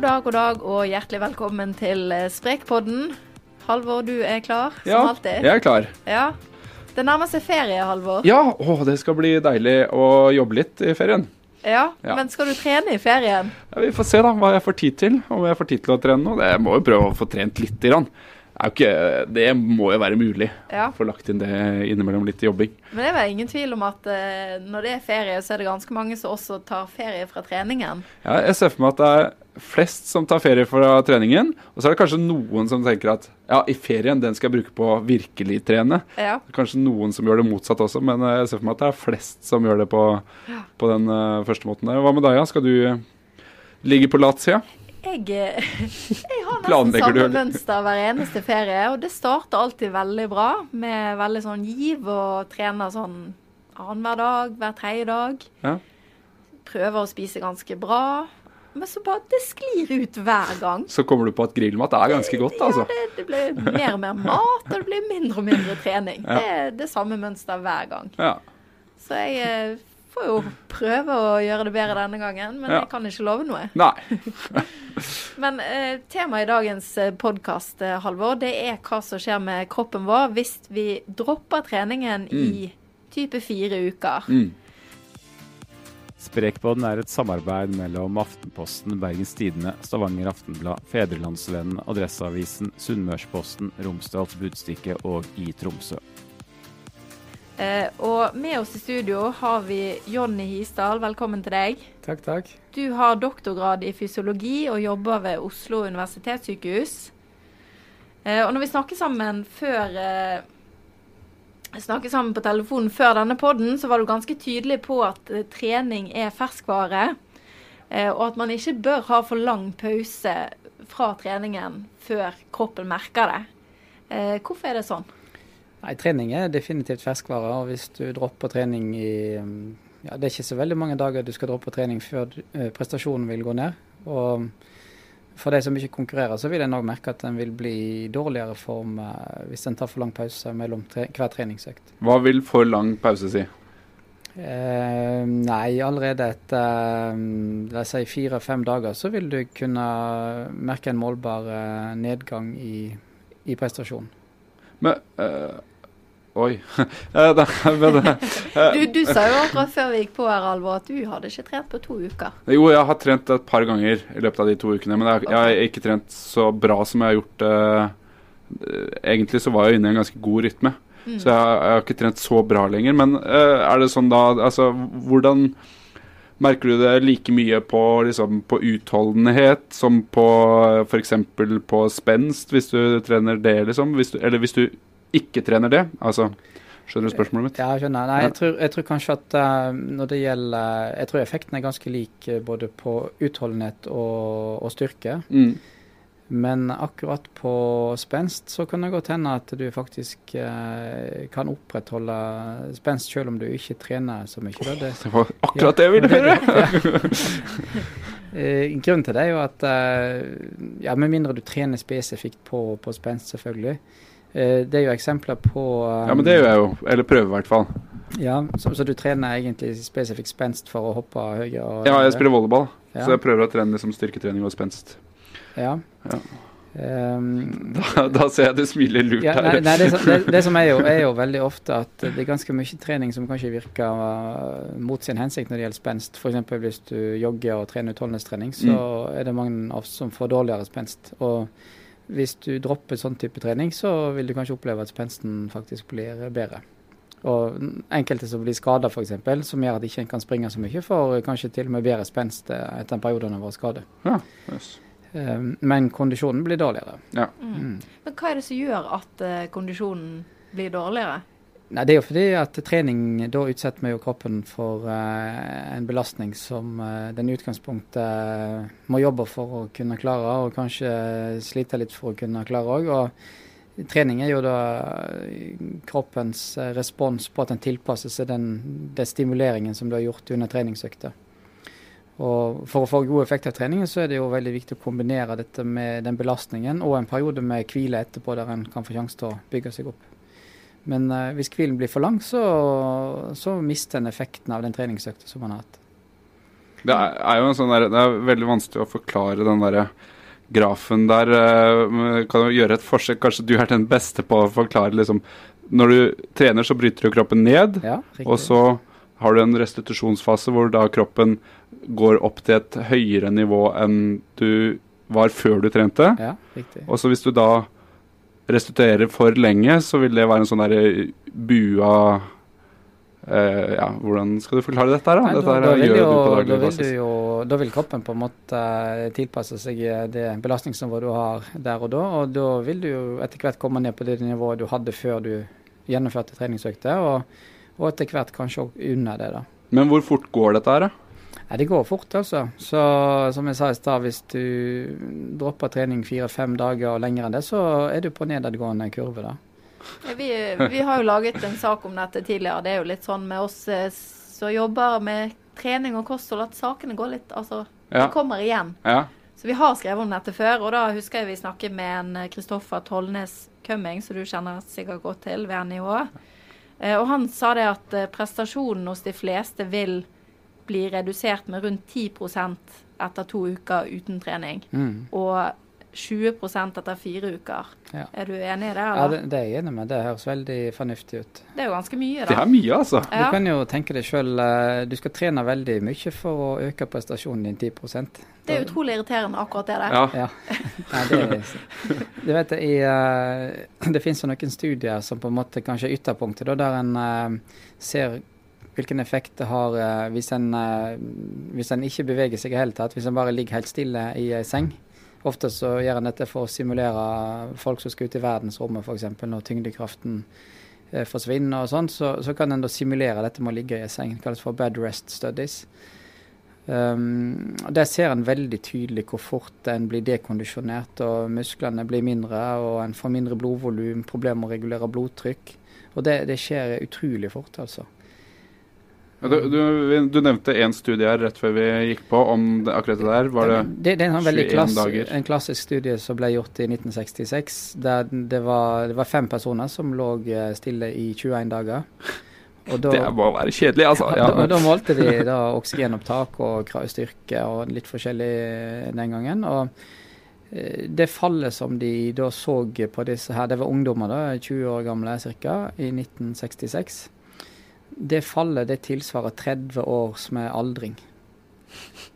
God dag, god dag, og hjertelig velkommen til eh, Sprekpodden. Halvor, du er klar, som Ja, alltid? jeg er klar. Ja. Det nærmer seg ferie, Halvor. Ja, å, det skal bli deilig å jobbe litt i ferien. Ja, Ja. Men skal du trene i ferien? Ja, vi får se da hva jeg får tid til, om jeg får tid til å trene nå. Jeg må jo prøve å få trent litt. Grann. Ikke, det må jo være mulig. Ja. Få lagt inn det innimellom litt jobbing. Men det er vel ingen tvil om at eh, når det er ferie, så er det ganske mange som også tar ferie fra treningen. Ja, jeg ser for meg at det er flest som tar ferie fra treningen, og så er det kanskje noen som tenker at ja, i ferien den skal jeg bruke på å virkelig trene. Ja. Kanskje noen som gjør det motsatt også, men eh, jeg ser for meg at det er flest som gjør det på, på den uh, første måten der. Hva med deg, ja? Skal du eh, ligge på latsida? Jeg, eh, jeg har nesten samme mønster hver eneste ferie, og det starter alltid veldig bra med veldig sånn giv og trener sånn annenhver dag, hver tredje dag. Ja. Prøver å spise ganske bra, men så bare det sklir ut hver gang. Så kommer du på at grillmat er ganske godt, altså. Ja, det, det blir mer og mer mat, og det blir mindre og mindre trening. Ja. Det er det samme mønster hver gang. Ja. Så jeg eh, får jo prøve å gjøre det bedre denne gangen, men Ja. jeg kan ikke love noe. Nei. Men eh, temaet i dagens eh, podkast, eh, Halvor, det er hva som skjer med kroppen vår hvis vi dropper treningen i type fire uker. Mm. Sprekpodden er et samarbeid mellom Aftenposten, Bergens Tidende, Stavanger Aftenblad, Fedrelandsvennen, Adresseavisen, Sunnmørsposten, Romsdals Budstikke og i Tromsø. Eh, og med oss i studio har vi Jonny Hisdal, velkommen til deg. Takk, takk. Du har doktorgrad i fysiologi og jobber ved Oslo universitetssykehus. Eh, og når vi snakker sammen før eh, snakket sammen på telefonen før denne podden, så var du ganske tydelig på at eh, trening er ferskvare. Eh, og at man ikke bør ha for lang pause fra treningen før kroppen merker det. Eh, hvorfor er det sånn? Nei, trening er definitivt ferskvare. og Hvis du dropper trening i ja, Det er ikke så veldig mange dager du skal droppe trening før eh, prestasjonen vil gå ned. Og for de som ikke konkurrerer, så vil en òg merke at en vil bli i dårligere form eh, hvis en tar for lang pause mellom tre hver treningsøkt. Hva vil for lang pause si? Eh, nei, allerede etter um, la oss si fire-fem dager så vil du kunne merke en målbar eh, nedgang i, i prestasjonen. Men eh, Oi. Eh, eh, Du, du sa jo akkurat før vi gikk på her, Alvor, at du hadde ikke trent på to uker. jo, jeg har trent et par ganger i løpet av de to ukene, men jeg, jeg har ikke trent så bra som jeg har gjort eh, Egentlig så var jeg inne i en ganske god rytme, så jeg, har- jeg har ikke trent så bra lenger. Men eh, er det sånn da Altså, hvordan Merker du det like mye på, liksom, på utholdenhet som på f.eks. på spenst, hvis du trener det, liksom? Hvis du, eller hvis du ikke trener det? Altså, skjønner du spørsmålet mitt? Ja, jeg skjønner. Nei, jeg tror, jeg tror kanskje at uh, når det gjelder Jeg tror effekten er ganske lik eh, både på utholdenhet og, og styrke. Mm. Men akkurat på spenst så kan det godt hende at du faktisk eh, kan opprettholde spenst selv om du ikke trener så mye. Oh, Det, Det var akkurat det jeg ville høre! grunnen til det er jo at eh, ja, Med mindre du trener spesifikt på, på spenst, selvfølgelig. Eh, det er jo eksempler på um, Ja, men det gjør jeg jo. Eller prøver i hvert fall. Ja, så, så du trener egentlig spesifikt spenst for å hoppe høyere? og- Ja, jeg spiller volleyball, Ja. så jeg prøver å trene liksom styrketrening og spenst. Ja. Ja. Um, Da, da ser jeg du smiler lurt ja, nei, her. nei, det, som- det, det som er jo, er jo veldig ofte at det er ganske mye trening som kanskje virker uh, mot sin hensikt når det gjelder spenst. F.eks. hvis du jogger og trener utholdenhetstrening, så Mm. er det mange av oss som får dårligere spenst. Og hvis du dropper sånn type trening, så vil du kanskje oppleve at spensten faktisk blir bedre. Og enkelte som blir skada f.eks., som gjør at ikke en kan springe så mye, får kanskje til og med bedre spenst eh, etter en periode av å være skadet. Ja, yes. Ehm, Men kondisjonen blir dårligere. ja. Mm. Men hva er det som gjør at eh, kondisjonen blir dårligere? Nei, Det er jo fordi at trening da utsetter vi jo kroppen for uh, en belastning som uh, den i utgangspunktet uh, må jobbe for å kunne klare, og kanskje slite litt for å kunne klare òg. Og trening er jo da kroppens respons på at den tilpasser seg den, den stimuleringen som du har gjort under treningsøkta. Og For å få god effekt av treningen, så er det jo veldig viktig å kombinere dette med den belastningen og en periode med hvile etterpå, der en kan få sjanse til å bygge seg opp. Men eh, hvis hvilen blir for lang, så, så mister en effekten av den treningsøkta som man har hatt. Det er, er jo en sånn der, det er veldig vanskelig å forklare den derre grafen der. eh, Kan du gjøre et forsøk? Kanskje du er den beste på å forklare liksom Når du trener, så bryter du kroppen ned, Ja, og så har du en restitusjonsfase hvor da kroppen går opp til et høyere nivå enn du var før du trente. Ja. Og så hvis du da restituerer for lenge, så vil det være en sånn der bua Uh, Ja, hvordan skal du forklare dette her, da? Nei, dette her da, vil jo, du på da, vil jo, da vil kroppen på en måte eh, tilpasse seg eh, det belastningsnivået du har der og da. Og da vil du jo etter hvert komme ned på det nivået du hadde før du gjennomførte treningsøkta, Og, og etter hvert kanskje òg under det. da. Men hvor fort går dette her, da? Nei, Det går fort, altså. Så som jeg sa i stad, hvis du dropper trening fire-fem dager og lenger enn det, så er du på nedadgående kurve. da. Ja, Vi, vi har jo laget en sak om dette tidligere. Det er jo litt sånn med oss eh, som jobber med trening og kosthold, at sakene går litt Altså, Ja. de kommer igjen. Ja. Så vi har skrevet om dette før, og da husker jeg vi snakket med en eh, Kristoffer Tollnes Kømming, som du kjenner sikkert godt til ved NIH. Eh, Og han sa det at prestasjonen hos de fleste vil bli redusert med rundt 10 etter to uker uten trening. Mm. Og 20 etter fire uker. Ja. Er du enig i det? Ja, det, det er jeg enig med. Det høres veldig fornuftig ut. Det er jo ganske mye, da. Det er mye, altså. Du kan jo tenke deg sjøl, du skal trene veldig mye for å øke prestasjonen din 10% Det er utrolig irriterende, akkurat det der. Ja. Ja. Nei, det, er- du vet, i, eh, det finnes jo noen studier som på en måte kanskje er ytterpunktet, da, der en eh, ser hvilken effekt det har eh, hvis en, eh, hvis en ikke beveger seg i det hele tatt, hvis en bare ligger helt stille i ei seng. Ofte så gjør en dette for å simulere folk som skal ut i verdensrommet f.eks. når tyngdekraften eh, forsvinner og sånn, så, så kan en da simulere dette med å ligge i ei seng. Det kalles for bed rest studies. Um, Der ser en veldig tydelig hvor fort en blir dekondisjonert, og musklene blir mindre, og en får mindre blodvolum, problemer med å regulere blodtrykk. Og det, det skjer utrolig fort, altså. Du, du, du nevnte én studie her rett før vi gikk på om det, akkurat det der. Var det det, det er en sånn veldig klass, dager? en klassisk studie som ble gjort i 1966. Der det var, det var fem personer som lå eh, stille i 21 dager. Da, Det må være kjedelig, altså. Ja. da, da målte de da oksygenopptak og kravstyrke og litt forskjellig den gangen. Og eh, det fallet som de da så på disse her, det var ungdommer, da, 20 år gamle ca., i 1966. Det fallet det tilsvarer 30 års med aldring.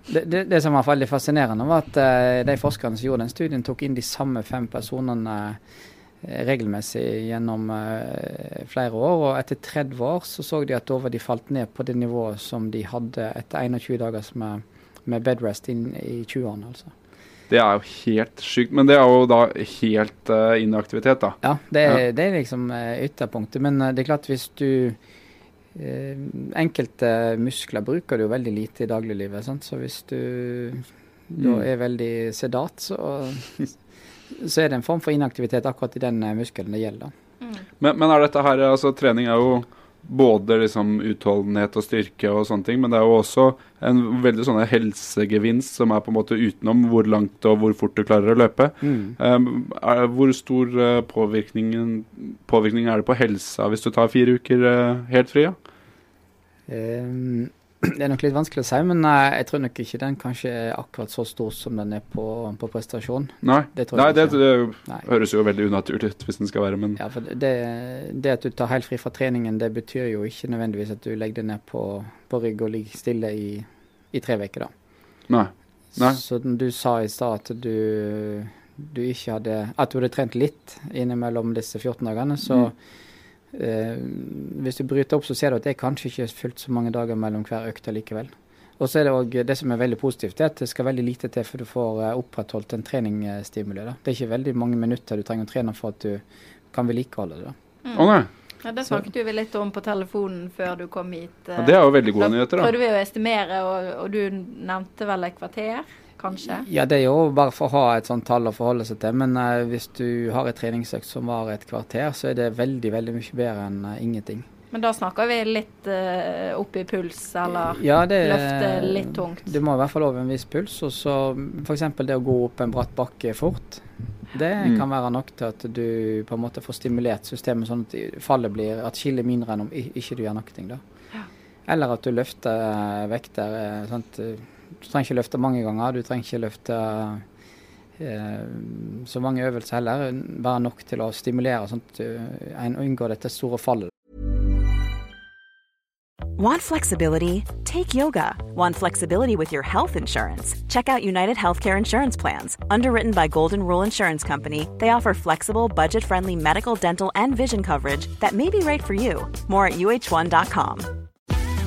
Det, det, det som var veldig fascinerende, var at eh, de forskerne som gjorde den studien, tok inn de samme fem personene eh, regelmessig gjennom eh, flere år. Og etter 30 år så så de at da var de falt ned på det nivået som de hadde etter 21 dager med, med bedrest inn i 20-årene. altså. Det er jo helt sykt. Men det er jo da helt uh, inaktivitet, da. Ja, det er, det er liksom ytterpunktet. Men det er klart hvis du Enkelte muskler bruker du jo veldig lite i dagliglivet. Sant? Så hvis du da Mm. er veldig sedat, så, så er det en form for inaktivitet akkurat i den eh, muskelen det gjelder. Mm. Men, men er dette her Altså, trening er jo både liksom utholdenhet og styrke og sånne ting, men det er jo også en veldig sånn helsegevinst som er på en måte utenom hvor langt og hvor fort du klarer å løpe. Um, er, hvor stor uh, påvirkning er det på helsa hvis du tar fire uker uh, helt fri? Ja? Ehm, det er nok litt vanskelig å si, men jeg tror nok ikke den kanskje er akkurat så stor som den er på, på prestasjon. Nei, Det Nei det, det Nei. høres jo veldig unaturlig ut hvis den skal være, men Ja, det, det at du tar helt fri fra treningen, det betyr jo ikke nødvendigvis at du legger deg ned på, på rygg og ligger stille i, i tre uker, da. nei. Nei. Så du sa i stad at du, du ikke hadde At du hadde trent litt innimellom disse 14 dagene, så eh, Hvis du bryter opp, så ser du at det er kanskje ikke fullt så mange dager mellom hver økt likevel. Og så er det også, det som er veldig positivt, det er at det skal veldig lite til før du får eh, opprettholdt en treningsstimuli. Da. Det er ikke veldig mange minutter du trenger å trene for at du kan vedlikeholde det. da. Å nei. Ja, det snakket vi litt om på telefonen før du kom hit. eh. Ja, det er jo veldig gode Da nyheter, da. prøvde vi å estimere, og, og du nevnte vel et kvarter, kanskje? Ja, det er jo bare for å ha et sånt tall å forholde seg til. Men uh, hvis du har et treningsøkt som varer et kvarter, så er det veldig, veldig mye bedre enn uh, ingenting. Men da snakker vi litt uh, opp i puls, eller Ja, det, løfte litt tungt. Du må i hvert fall over en viss puls. Og så f.eks. det å gå opp en bratt bakke fort. Det Mm. kan være nok til at du på en måte får stimulert systemet sånn at fallet blir atskillig mindre enn om ikke du gjør noe. da. Ja. Eller at du løfter vekter. sånn Sant? Du trenger ikke løfte mange ganger. Du trenger ikke løfte eh, så mange øvelser heller. Nok til å stimulere, sånn at en unngår dette store fallet. Want flexibility? Take yoga. Want flexibility with your health insurance? Check out United Healthcare Insurance Plans. Underwritten by Golden Rule Insurance Company, they offer flexible, budget friendly medical, dental, and vision coverage that may be right for you. More at uh1.com.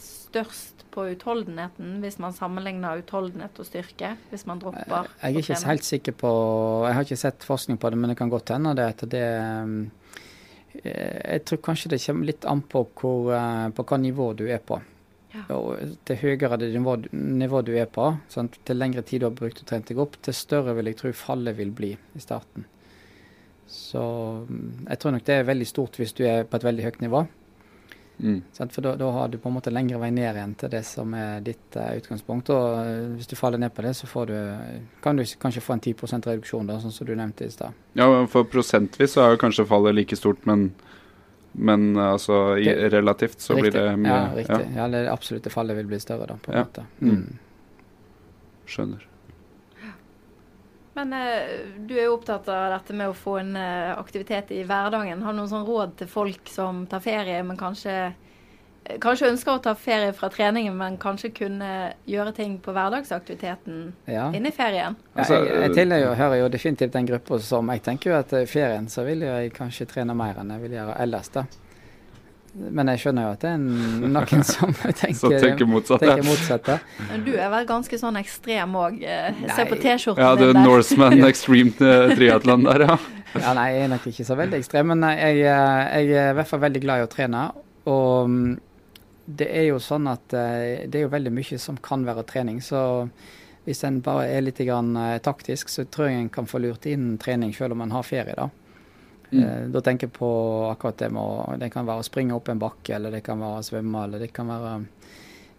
størst på utholdenheten hvis man sammenligner utholdenhet og styrke? Hvis man dropper Jeg er ikke helt sikker på Jeg har ikke sett forskning på det, men det kan godt hende det at det um, eh, Jeg tror kanskje det kommer litt an på, hvor, eh, på hva nivå du er på. Ja. Og til høyere det nivå, nivå du er på, sånn, til lengre tid du har brukt og trent deg opp, til større vil jeg tro fallet vil bli i starten. Så mm, jeg tror nok det er veldig stort hvis du er på et veldig høyt nivå. Mm. For da, da har du på en måte lengre vei ned igjen til det som er ditt uh, utgangspunkt. Og eh, hvis du faller ned på det, så får du, kan du kanskje få en 10% reduksjon, da, sånn som du nevnte i stad. Ja, for prosentvis så er jo kanskje fallet like stort, men, men altså i, relativt så blir det mye Ja, riktig. Ja. det absolutte fallet vil bli større, da, på en Ja. måte. Mm. Mm. Skjønner. Men eh, du er jo opptatt av dette med å få en eh, aktivitet i hverdagen. Har du noen sånn råd til folk som tar ferie, men kanskje, eh, kanskje ønsker å ta ferie fra treningen, men kanskje kunne gjøre ting på hverdagsaktiviteten Ja. inne i ferien? Altså, jeg, jeg tilhører hører jo definitivt den gruppa som jeg tenker jo at i ferien så vil jeg kanskje trene mer enn jeg vil gjøre ellers, da. Men jeg skjønner jo at det er noen som tenker, Så tenker motsatt. tenker motsatt Du er vel ganske sånn ekstrem òg. Se på T-skjorten Ja, det er din der. Norseman Extreme eh, Triathlon der, ja. Ja, nei, jeg er nok ikke så veldig ekstrem, men jeg, eh, jeg er i hvert fall veldig glad i å trene. Og mm, det er jo sånn at eh, det er jo veldig mye som kan være trening. Så hvis en bare er litt grann, eh, taktisk, så tror jeg en kan få lurt inn trening selv om en har ferie. Da Mm. Eh, Da tenker jeg på akkurat det med å Det kan være å springe opp en bakke, eller det kan være å svømme, eller det kan være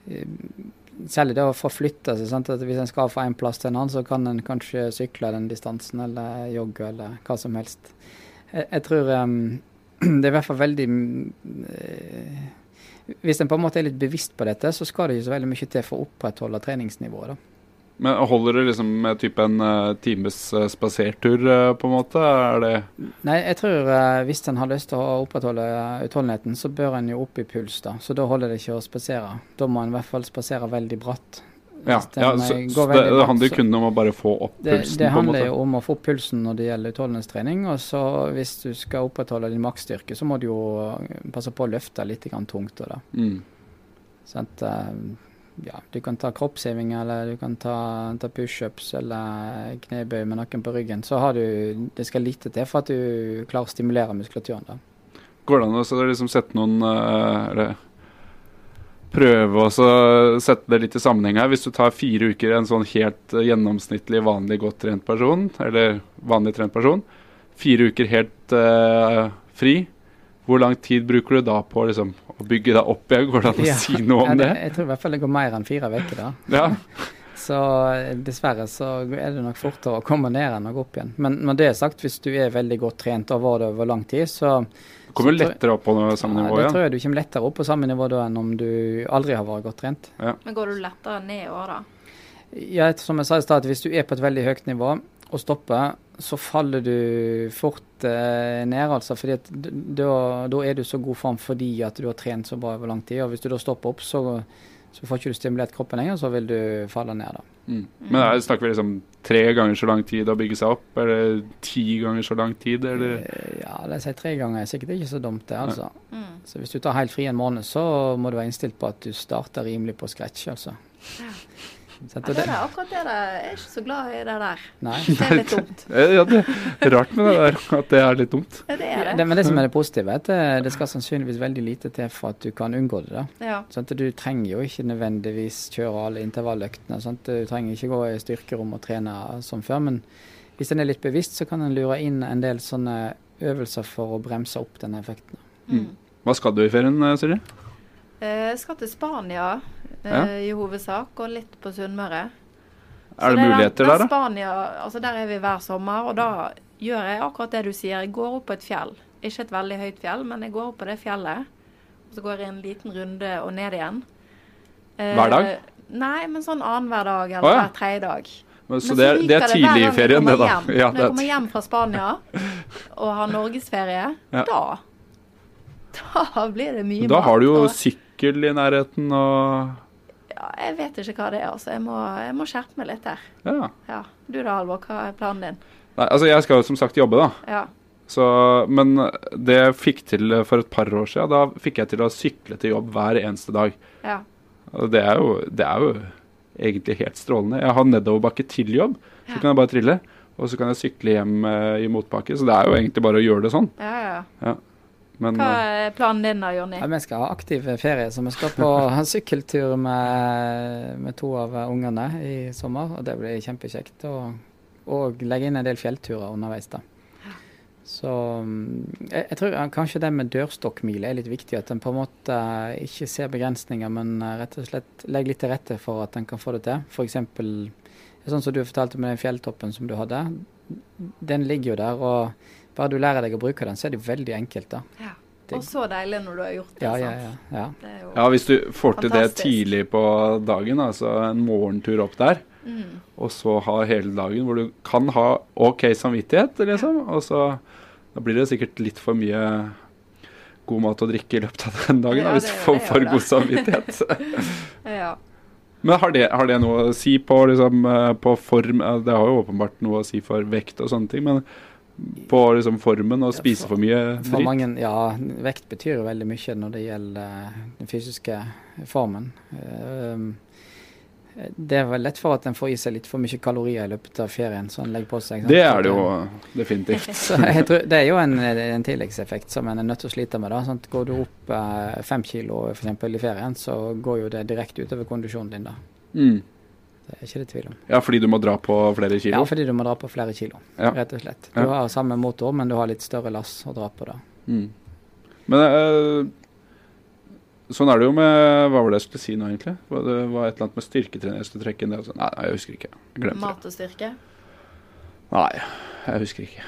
Selv Særlig det å forflytte seg. Sant? At hvis en skal fra en plass til en annen, så kan en kanskje sykle den distansen, eller jogge, eller hva som helst. Jeg, jeg tror um, det er i hvert fall veldig eh, Hvis en på en måte er litt bevisst på dette, så skal det ikke så veldig mye til for å opprettholde treningsnivået. da. Men holder det liksom med type en uh, times uh, spasertur, uh, på en måte? Er det Nei, jeg tror hvis en har lyst til å opprettholde utholdenheten, så bør en jo opp i puls, da. Så da holder det ikke å spasere. Da må en i hvert fall spasere veldig bratt. Ja, ja så, så det, det handler jo kun om å bare få opp Det, pulsen, det handler jo om å få opp pulsen når det gjelder utholdenhetstrening. Og så hvis du skal opprettholde din maksstyrke, så må du jo passe på å løfte litt grann tungt. Da. Mm. Sånn at, ja, du kan ta kroppsheving, eller du kan ta, ta pushups eller knebøy med nakken på ryggen. Så har du Det skal lite til for at du klarer å stimulere muskulaturen. da. Går det an å liksom sette noen eh, eller, Prøve å sette det litt i sammenheng her. Hvis du tar fire uker en sånn helt eh, gjennomsnittlig, vanlig godt trent person, eller vanlig trent person, fire uker helt uh, fri, hvor lang tid bruker du da på liksom, å bygge deg opp igjen? Går det an å Ja. si noe Ja, om det, det? jeg tror i hvert fall det går mer enn fire uker. da. Ja. Så eh, dessverre så er det nok fortere å komme ned enn å gå opp igjen. Men når det er sagt, hvis du er veldig godt trent og har vært det over lang tid, så Du kommer Så lettere opp på noe samme nivå da det tror jeg du kommer lettere opp på samme nivå da enn om du aldri har vært godt trent. Men går du lettere ned i år da? Ja, som jeg sa i stad, hvis du er på et veldig høyt nivå og stopper, så faller du fort eh, ned, altså. fordi at da, da er du så god form fordi at du har trent så bra over lang tid. Og hvis du da stopper opp, så, så får ikke du stimulert kroppen lenger, så vil du falle ned, da. Mm. Men da snakker vi liksom tre ganger så lang tid å bygge seg opp, eller ti ganger så lang tid, eller Eh, Ja, la oss si tre ganger er sikkert ikke så dumt, det, altså. Mm. Så hvis du tar helt fri en måned, så må du være innstilt på at du starter rimelig på scratch, altså. Ja, det det, er akkurat det der. Jeg er ikke så glad i det der. nei. Det er litt dumt. Eh, Ja, det er rart med det der, at det er litt dumt. Ja, det er Det, det. men det som er det positive, er at det, det skal sannsynligvis veldig lite til for at du kan unngå det. da. Ja. Sånn at Du trenger jo ikke nødvendigvis kjøre alle intervalløktene. Sånn at Du trenger ikke gå i styrkerom og trene som før. Men hvis en er litt bevisst, så kan en lure inn en del sånne øvelser for å bremse opp denne effekten. Mm. Hva skal du i ferien, eh, Siri? Eh, Jeg skal til Spania eh, Ja. i hovedsak, og litt på Sunnmøre. Er det det muligheter der, da? Spania, altså der er vi hver sommer, og da gjør jeg akkurat det du sier. Jeg går opp på et fjell. Ikke et veldig høyt fjell, men jeg går opp på det fjellet. Og så går jeg en liten runde og ned igjen. Eh, Hver dag? Nei, men sånn annenhver dag eller ja. hver tredje dag. Men, så Men det, er- det er tidlig i ferien, det, da. hjem. Ja, Når jeg er kommer hjem fra Spania og har norgesferie, Ja. da Da blir det mye Da har du jo og- sykkel i nærheten og ja, Jeg vet ikke hva det er, altså. Jeg må, jeg må skjerpe meg litt der. Ja. Ja. Du da, Halvor, hva er planen din? Nei, altså, jeg skal jo som sagt jobbe, da. Ja. Så, men det jeg fikk til for et par år siden, da fikk jeg til å sykle til jobb hver eneste dag. ja. Det er jo, det er jo egentlig helt strålende. Jeg har nedoverbakke til jobb, så kan jeg bare trille. Og så kan jeg sykle hjem eh, i motbakke. Så det er jo egentlig bare å gjøre det sånn. Ja, ja, ja. Men Hva eh, er planen din da, Jonny? Ja, Vi skal ha aktiv ferie, så vi skal på en sykkeltur med, med to av ungene i sommer. og Det blir kjempekjekt. Og, og legge inn en del fjellturer underveis. da. Så mm, jeg, jeg tror kanskje det med dørstokkmile er litt viktig. At en på en måte ikke ser begrensninger, men rett og slett legger litt til rette for at en kan få det til. F.eks. sånn som du fortalte med den fjelltoppen som du hadde. Den ligger jo der, og bare du lærer deg å bruke den, så er det jo veldig enkelt. da. Ja. Og så deilig når du har gjort det. Ja, ja, sant? ja. ja. Det er jo ja, hvis du får til det tidlig på dagen, altså en morgentur opp der, mm. og så ha hele dagen hvor du kan ha OK samvittighet, liksom, og så da blir det sikkert litt for mye god mat og drikke i løpet av den dagen, Ja, da, hvis du får for god samvittighet. ja. Men har det, har det noe å si på, liksom, eh, på form Det har jo åpenbart noe å si for vekt og sånne ting, men på liksom formen og spise for- mye For mange, ja, vekt betyr jo veldig mye når det gjelder eh, den fysiske formen. Eh, Det er vel lett for at en får i seg litt for mye kalorier i løpet av ferien. så en legger på seg. Det er det jo definitivt. Tror, det er jo en, en tilleggseffekt som en er nødt til å slite med. da, sant? Går du opp eh, fem kilo for eksempel, i ferien, så går jo det direkte utover kondisjonen din. da. Mm. Det er ikke det tvil om. Ja, fordi du må dra på flere kilo? Ja, fordi du må dra på flere kilo, Ja. rett og slett. Du Ja. har samme motor, men du har litt større lass å dra på da. Mm. Men øh, sånn er det jo med Hva var det jeg skulle si nå, egentlig? Var Det var et eller annet med styrketrening jeg skulle trekke inn. Det, sånn. nei, jeg husker ikke. Jeg glemte. Mat og styrke. Nei, jeg husker ikke.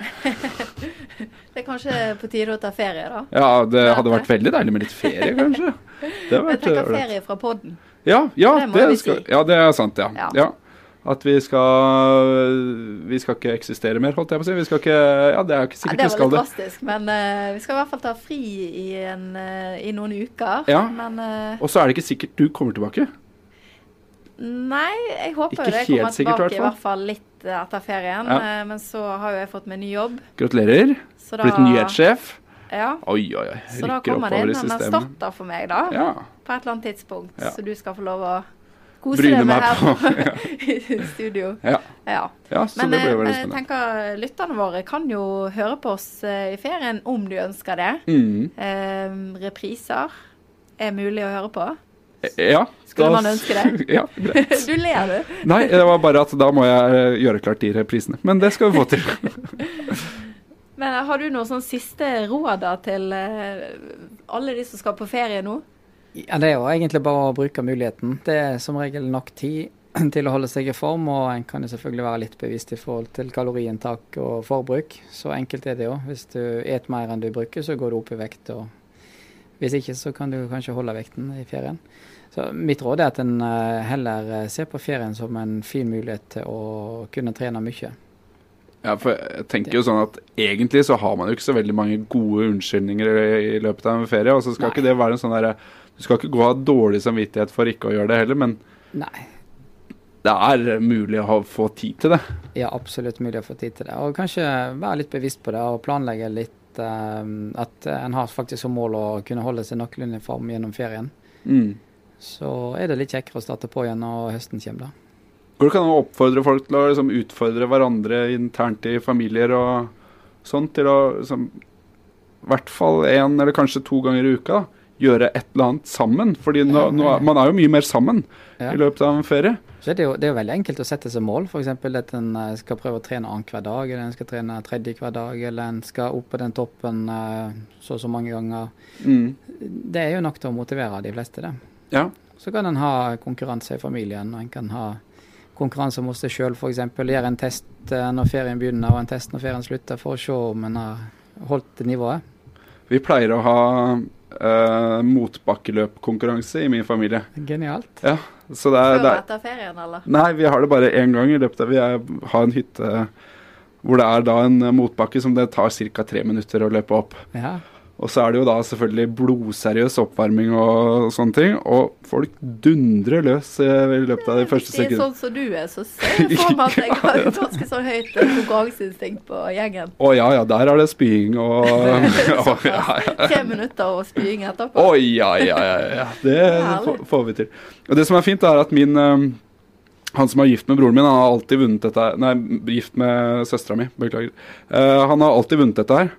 Det er kanskje på tide å ta ferie, da. Ja, det hadde vært veldig deilig med litt ferie, kanskje. Det hadde Jeg vært tenker trekker ferie fra podden. Ja, ja, Det det, skal, si. ja, det er sant, ja. Ja. At vi skal Vi skal ikke eksistere mer, holdt jeg på å si. Vi skal ikke Ja, det er ikke vi skal det Det var litt drastisk, men uh, vi skal i hvert fall ta fri i, en, uh, i noen uker. Ja. Men uh, Og så er det ikke sikkert du kommer tilbake. Nei, jeg håper jo det kommer helt sikkert, tilbake i hvert fall litt etter ferien. Ja. Men så har jo jeg fått meg ny jobb. Gratulerer. Så da, Blitt nyhetssjef. Ja, Oi, oi, oi. så da kommer det inn en erstatter for meg, da. Ja. På et eller annet tidspunkt. Ja. Så du skal få lov å kose Bryne deg med her på. i studio. Ja. Ja. ja, så Men eh, jeg spennende. tenker lytterne våre kan jo høre på oss eh, i ferien om du ønsker det. Mm. Eh, repriser er mulig å høre på. Ja. Skulle da- man ønske det? ja, greit. Du ler, du. Nei, det var bare at da må jeg eh, gjøre klart de reprisene. Men det skal vi få til. Men eh, har du noen sånn siste råd da til eh, alle de som skal på ferie nå? Ja, Det er jo egentlig bare å bruke muligheten. Det er som regel nok tid til å holde seg i form, og en kan jo selvfølgelig være litt bevisst i forhold til kaloriinntak og forbruk. Så enkelt er det jo. Hvis du et mer enn du bruker, så går du opp i vekt. og Hvis ikke, så kan du kanskje holde vekten i ferien. Så Mitt råd er at en eh, heller ser på ferien som en fin mulighet til å kunne trene mye. Ja, for jeg tenker jo sånn at Egentlig så har man jo ikke så veldig mange gode unnskyldninger i, i løpet av en ferie. Og så skal Nei. ikke det være en sånn derre Du skal ikke gå og ha dårlig samvittighet for ikke å gjøre det heller, men Nei, det er mulig å ha, få tid til det. Ja, absolutt mulig å få tid til det. Og kanskje være litt bevisst på det og planlegge litt uh, at en har faktisk som mål å kunne holde seg noenlunde i form gjennom ferien. Mm. Så er det litt kjekkere å starte på igjen når høsten kommer, da. Går det ikke an å oppfordre folk til å liksom, utfordre hverandre internt i familier og sånn, til å liksom, i hvert fall én eller kanskje to ganger i uka da, gjøre et eller annet sammen? Fordi nå, nå, er- man er jo mye mer sammen Ja. i løpet av en ferie. Så er det, jo, det er jo veldig enkelt å sette seg mål. F.eks. at en eh, skal prøve å trene annenhver dag, eller en skal trene tredje hver dag, eller en skal opp på den toppen eh, så og så mange ganger. Mm. Det er jo nok til å motivere de fleste, det. Ja. Så kan en ha konkurranse i familien, og en kan ha konkurranse mot seg sjøl f.eks. Gjøre en test eh, når ferien begynner og en test når ferien slutter, for å se om en har holdt nivået. Vi pleier å ha uh, motbakkeløpkonkurranse i min familie. Genialt. Så det er, Før og er etter ferien, eller? Nei, vi har det bare én gang i løpet av Vi er, har en hytte hvor det er da en eh, motbakke som det tar ca. tre minutter å løpe opp. Ja. Og så er det jo da selvfølgelig blodseriøs oppvarming og sånne ting. Og folk dundrer løs eh, i løpet av de første det sekundene. sånn som du er, så ser jeg for meg at jeg har et ganske så høyt eh, konkurranseinstinkt på gjengen. Å ja ja, der er det spying og Tre ja ja. Minutter og spying etterpå. Å ja ja ja. ja. Det får- får vi til. Og det som er fint, er at min eh, han som er gift med broren min, han har alltid vunnet dette her. Nei, gift med søstera mi. Beklager. Uh, han har alltid vunnet dette her.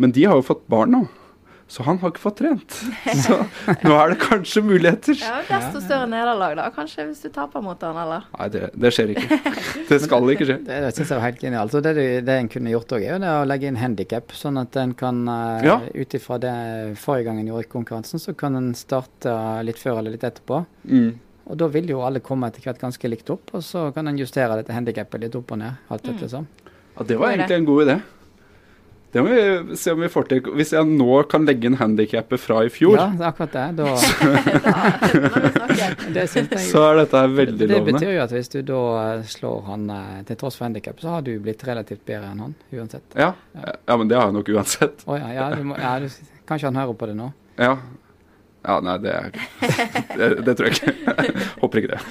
Men de har jo fått barn nå. Så han har ikke fått trent. Så nå er det kanskje muligheter. Ja, Desto større nederlag, da. Kanskje hvis du taper mot han, eller? Nei, det, det skjer ikke. Det skal ikke skje. Det, det synes jeg var helt genialt. Så det, det en kunne gjort òg, er jo det å legge inn handikap, sånn at en kan uh, Ja. Ut ifra det forrige gang en gjorde konkurransen, så kan en starte litt før eller litt etterpå. Mm. Og da vil jo alle komme etter hvert ganske likt opp, og så kan en justere dette handikapet litt opp og ned. alt Mm. etter sånn. Ja, det var egentlig en god idé. Det må vi se om vi får til. Hvis jeg nå kan legge inn handikappet fra i fjor, Ja, det er akkurat det. Da, det jeg så er dette her veldig det lovende. betyr jo at hvis du da slår han eh, til tross for handikap, så har du blitt relativt bedre enn han uansett. Ja. ja, men det har jeg nok uansett. Å ja, ja, du må, ja du, kanskje han hører på det nå. Ja. Ja, nei, det er Det, det tror jeg ikke. Håper ikke det.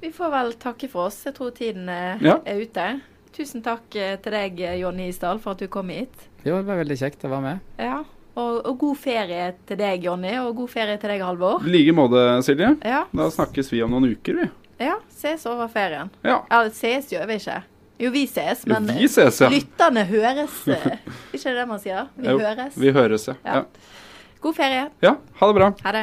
Vi får vel takke for oss. Jeg tror tiden er, Ja. er ute. Tusen takk eh, til deg, eh, Jonny Isdal, for at du kom hit. Jo, det var veldig kjekt å være med. Ja. Og, og god ferie til deg, Jonny, og god ferie til deg, Halvor. I like måte, Silje. Ja. Da snakkes vi om noen uker, vi. ja. Ses over ferien. Ja. Ja, ses gjør vi ikke. Jo, vi ses, Jo, men vi ses, ja. lytterne høres. Ikke det man sier? Vi Jo, høres. Vi høres, ja. Ja. ja. God ferie. Ja, ha det bra. Ha det.